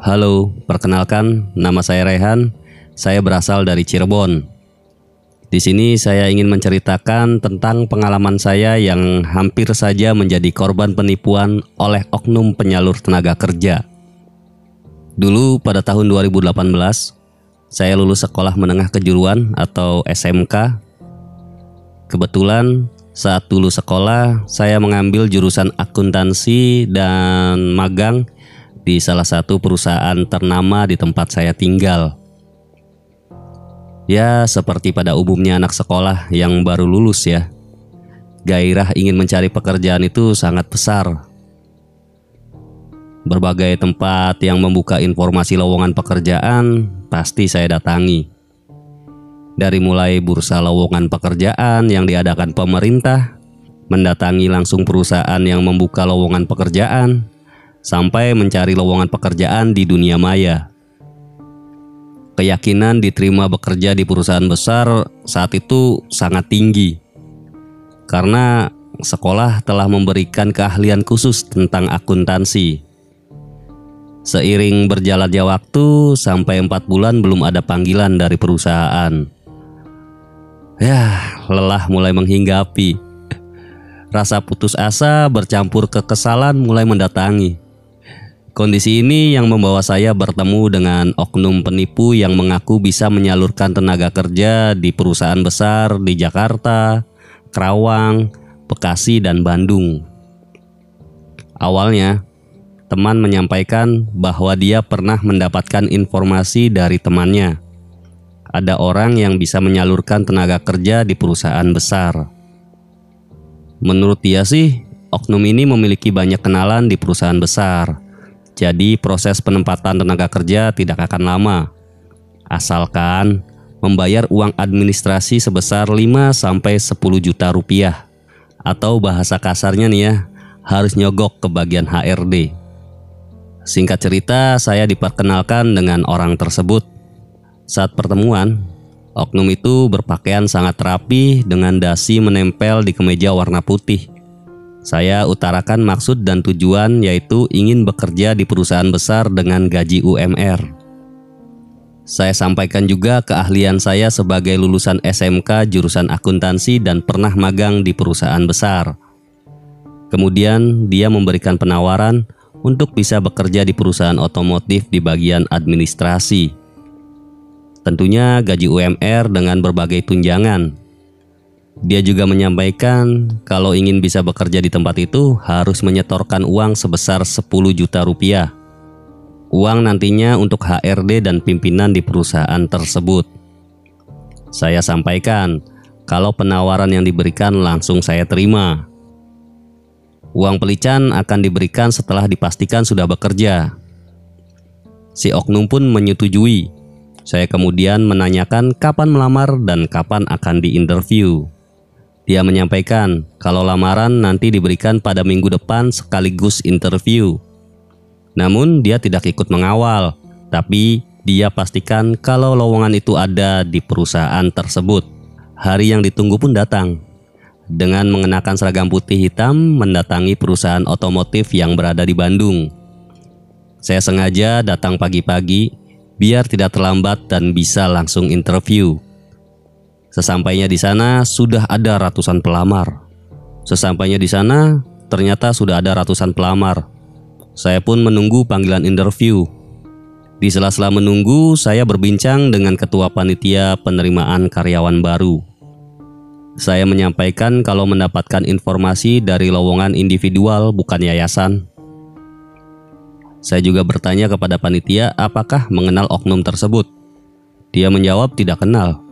Halo, perkenalkan nama saya Rehan. Saya berasal dari Cirebon. Di sini saya ingin menceritakan tentang pengalaman saya yang hampir saja menjadi korban penipuan oleh oknum penyalur tenaga kerja. Dulu pada tahun 2018, saya lulus sekolah menengah kejuruan atau SMK. Kebetulan saat lulus sekolah, saya mengambil jurusan akuntansi dan magang di salah satu perusahaan ternama di tempat saya tinggal. Ya, seperti pada umumnya anak sekolah yang baru lulus ya. Gairah ingin mencari pekerjaan itu sangat besar. Berbagai tempat yang membuka informasi lowongan pekerjaan pasti saya datangi. Dari mulai bursa lowongan pekerjaan yang diadakan pemerintah, mendatangi langsung perusahaan yang membuka lowongan pekerjaan, sampai mencari lowongan pekerjaan di dunia maya keyakinan diterima bekerja di perusahaan besar saat itu sangat tinggi. Karena sekolah telah memberikan keahlian khusus tentang akuntansi. Seiring berjalannya waktu, sampai empat bulan belum ada panggilan dari perusahaan. Ya, lelah mulai menghinggapi. Rasa putus asa bercampur kekesalan mulai mendatangi. Kondisi ini yang membawa saya bertemu dengan oknum penipu yang mengaku bisa menyalurkan tenaga kerja di perusahaan besar di Jakarta, Kerawang, Bekasi, dan Bandung. Awalnya, teman menyampaikan bahwa dia pernah mendapatkan informasi dari temannya. Ada orang yang bisa menyalurkan tenaga kerja di perusahaan besar. Menurut dia sih, oknum ini memiliki banyak kenalan di perusahaan besar jadi proses penempatan tenaga kerja tidak akan lama. Asalkan membayar uang administrasi sebesar 5 sampai 10 juta rupiah. Atau bahasa kasarnya nih ya, harus nyogok ke bagian HRD. Singkat cerita, saya diperkenalkan dengan orang tersebut. Saat pertemuan, oknum itu berpakaian sangat rapi dengan dasi menempel di kemeja warna putih. Saya utarakan maksud dan tujuan yaitu ingin bekerja di perusahaan besar dengan gaji UMR. Saya sampaikan juga keahlian saya sebagai lulusan SMK jurusan akuntansi dan pernah magang di perusahaan besar. Kemudian dia memberikan penawaran untuk bisa bekerja di perusahaan otomotif di bagian administrasi. Tentunya gaji UMR dengan berbagai tunjangan dia juga menyampaikan kalau ingin bisa bekerja di tempat itu harus menyetorkan uang sebesar 10 juta rupiah. Uang nantinya untuk HRD dan pimpinan di perusahaan tersebut. Saya sampaikan kalau penawaran yang diberikan langsung saya terima. Uang pelican akan diberikan setelah dipastikan sudah bekerja. Si oknum pun menyetujui. Saya kemudian menanyakan kapan melamar dan kapan akan diinterview. Dia menyampaikan kalau lamaran nanti diberikan pada minggu depan sekaligus interview. Namun dia tidak ikut mengawal, tapi dia pastikan kalau lowongan itu ada di perusahaan tersebut. Hari yang ditunggu pun datang. Dengan mengenakan seragam putih hitam mendatangi perusahaan otomotif yang berada di Bandung. Saya sengaja datang pagi-pagi biar tidak terlambat dan bisa langsung interview. Sesampainya di sana sudah ada ratusan pelamar. Sesampainya di sana ternyata sudah ada ratusan pelamar. Saya pun menunggu panggilan interview. Di sela-sela menunggu, saya berbincang dengan ketua panitia penerimaan karyawan baru. Saya menyampaikan kalau mendapatkan informasi dari lowongan individual bukan yayasan. Saya juga bertanya kepada panitia apakah mengenal oknum tersebut. Dia menjawab tidak kenal.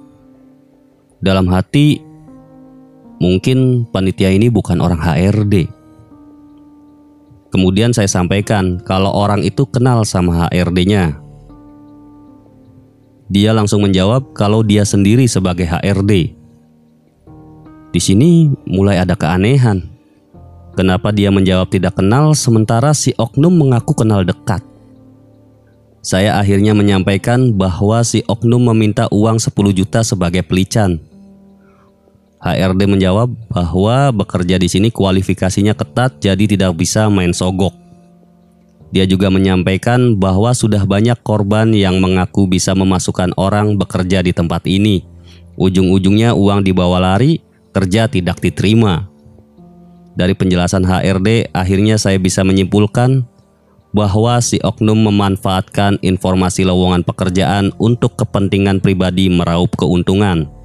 Dalam hati, mungkin panitia ini bukan orang HRD. Kemudian saya sampaikan kalau orang itu kenal sama HRD-nya. Dia langsung menjawab kalau dia sendiri sebagai HRD. Di sini mulai ada keanehan. Kenapa dia menjawab tidak kenal sementara si oknum mengaku kenal dekat? Saya akhirnya menyampaikan bahwa si oknum meminta uang 10 juta sebagai pelican. HRD menjawab bahwa bekerja di sini kualifikasinya ketat jadi tidak bisa main sogok. Dia juga menyampaikan bahwa sudah banyak korban yang mengaku bisa memasukkan orang bekerja di tempat ini. Ujung-ujungnya uang dibawa lari, kerja tidak diterima. Dari penjelasan HRD, akhirnya saya bisa menyimpulkan bahwa si oknum memanfaatkan informasi lowongan pekerjaan untuk kepentingan pribadi meraup keuntungan.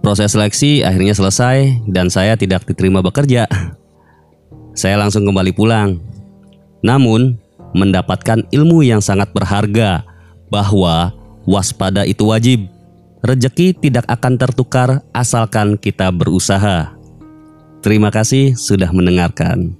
Proses seleksi akhirnya selesai dan saya tidak diterima bekerja. Saya langsung kembali pulang namun, mendapatkan ilmu yang sangat berharga bahwa waspada itu wajib. Rejeki tidak akan tertukar asalkan kita berusaha. Terima kasih sudah mendengarkan.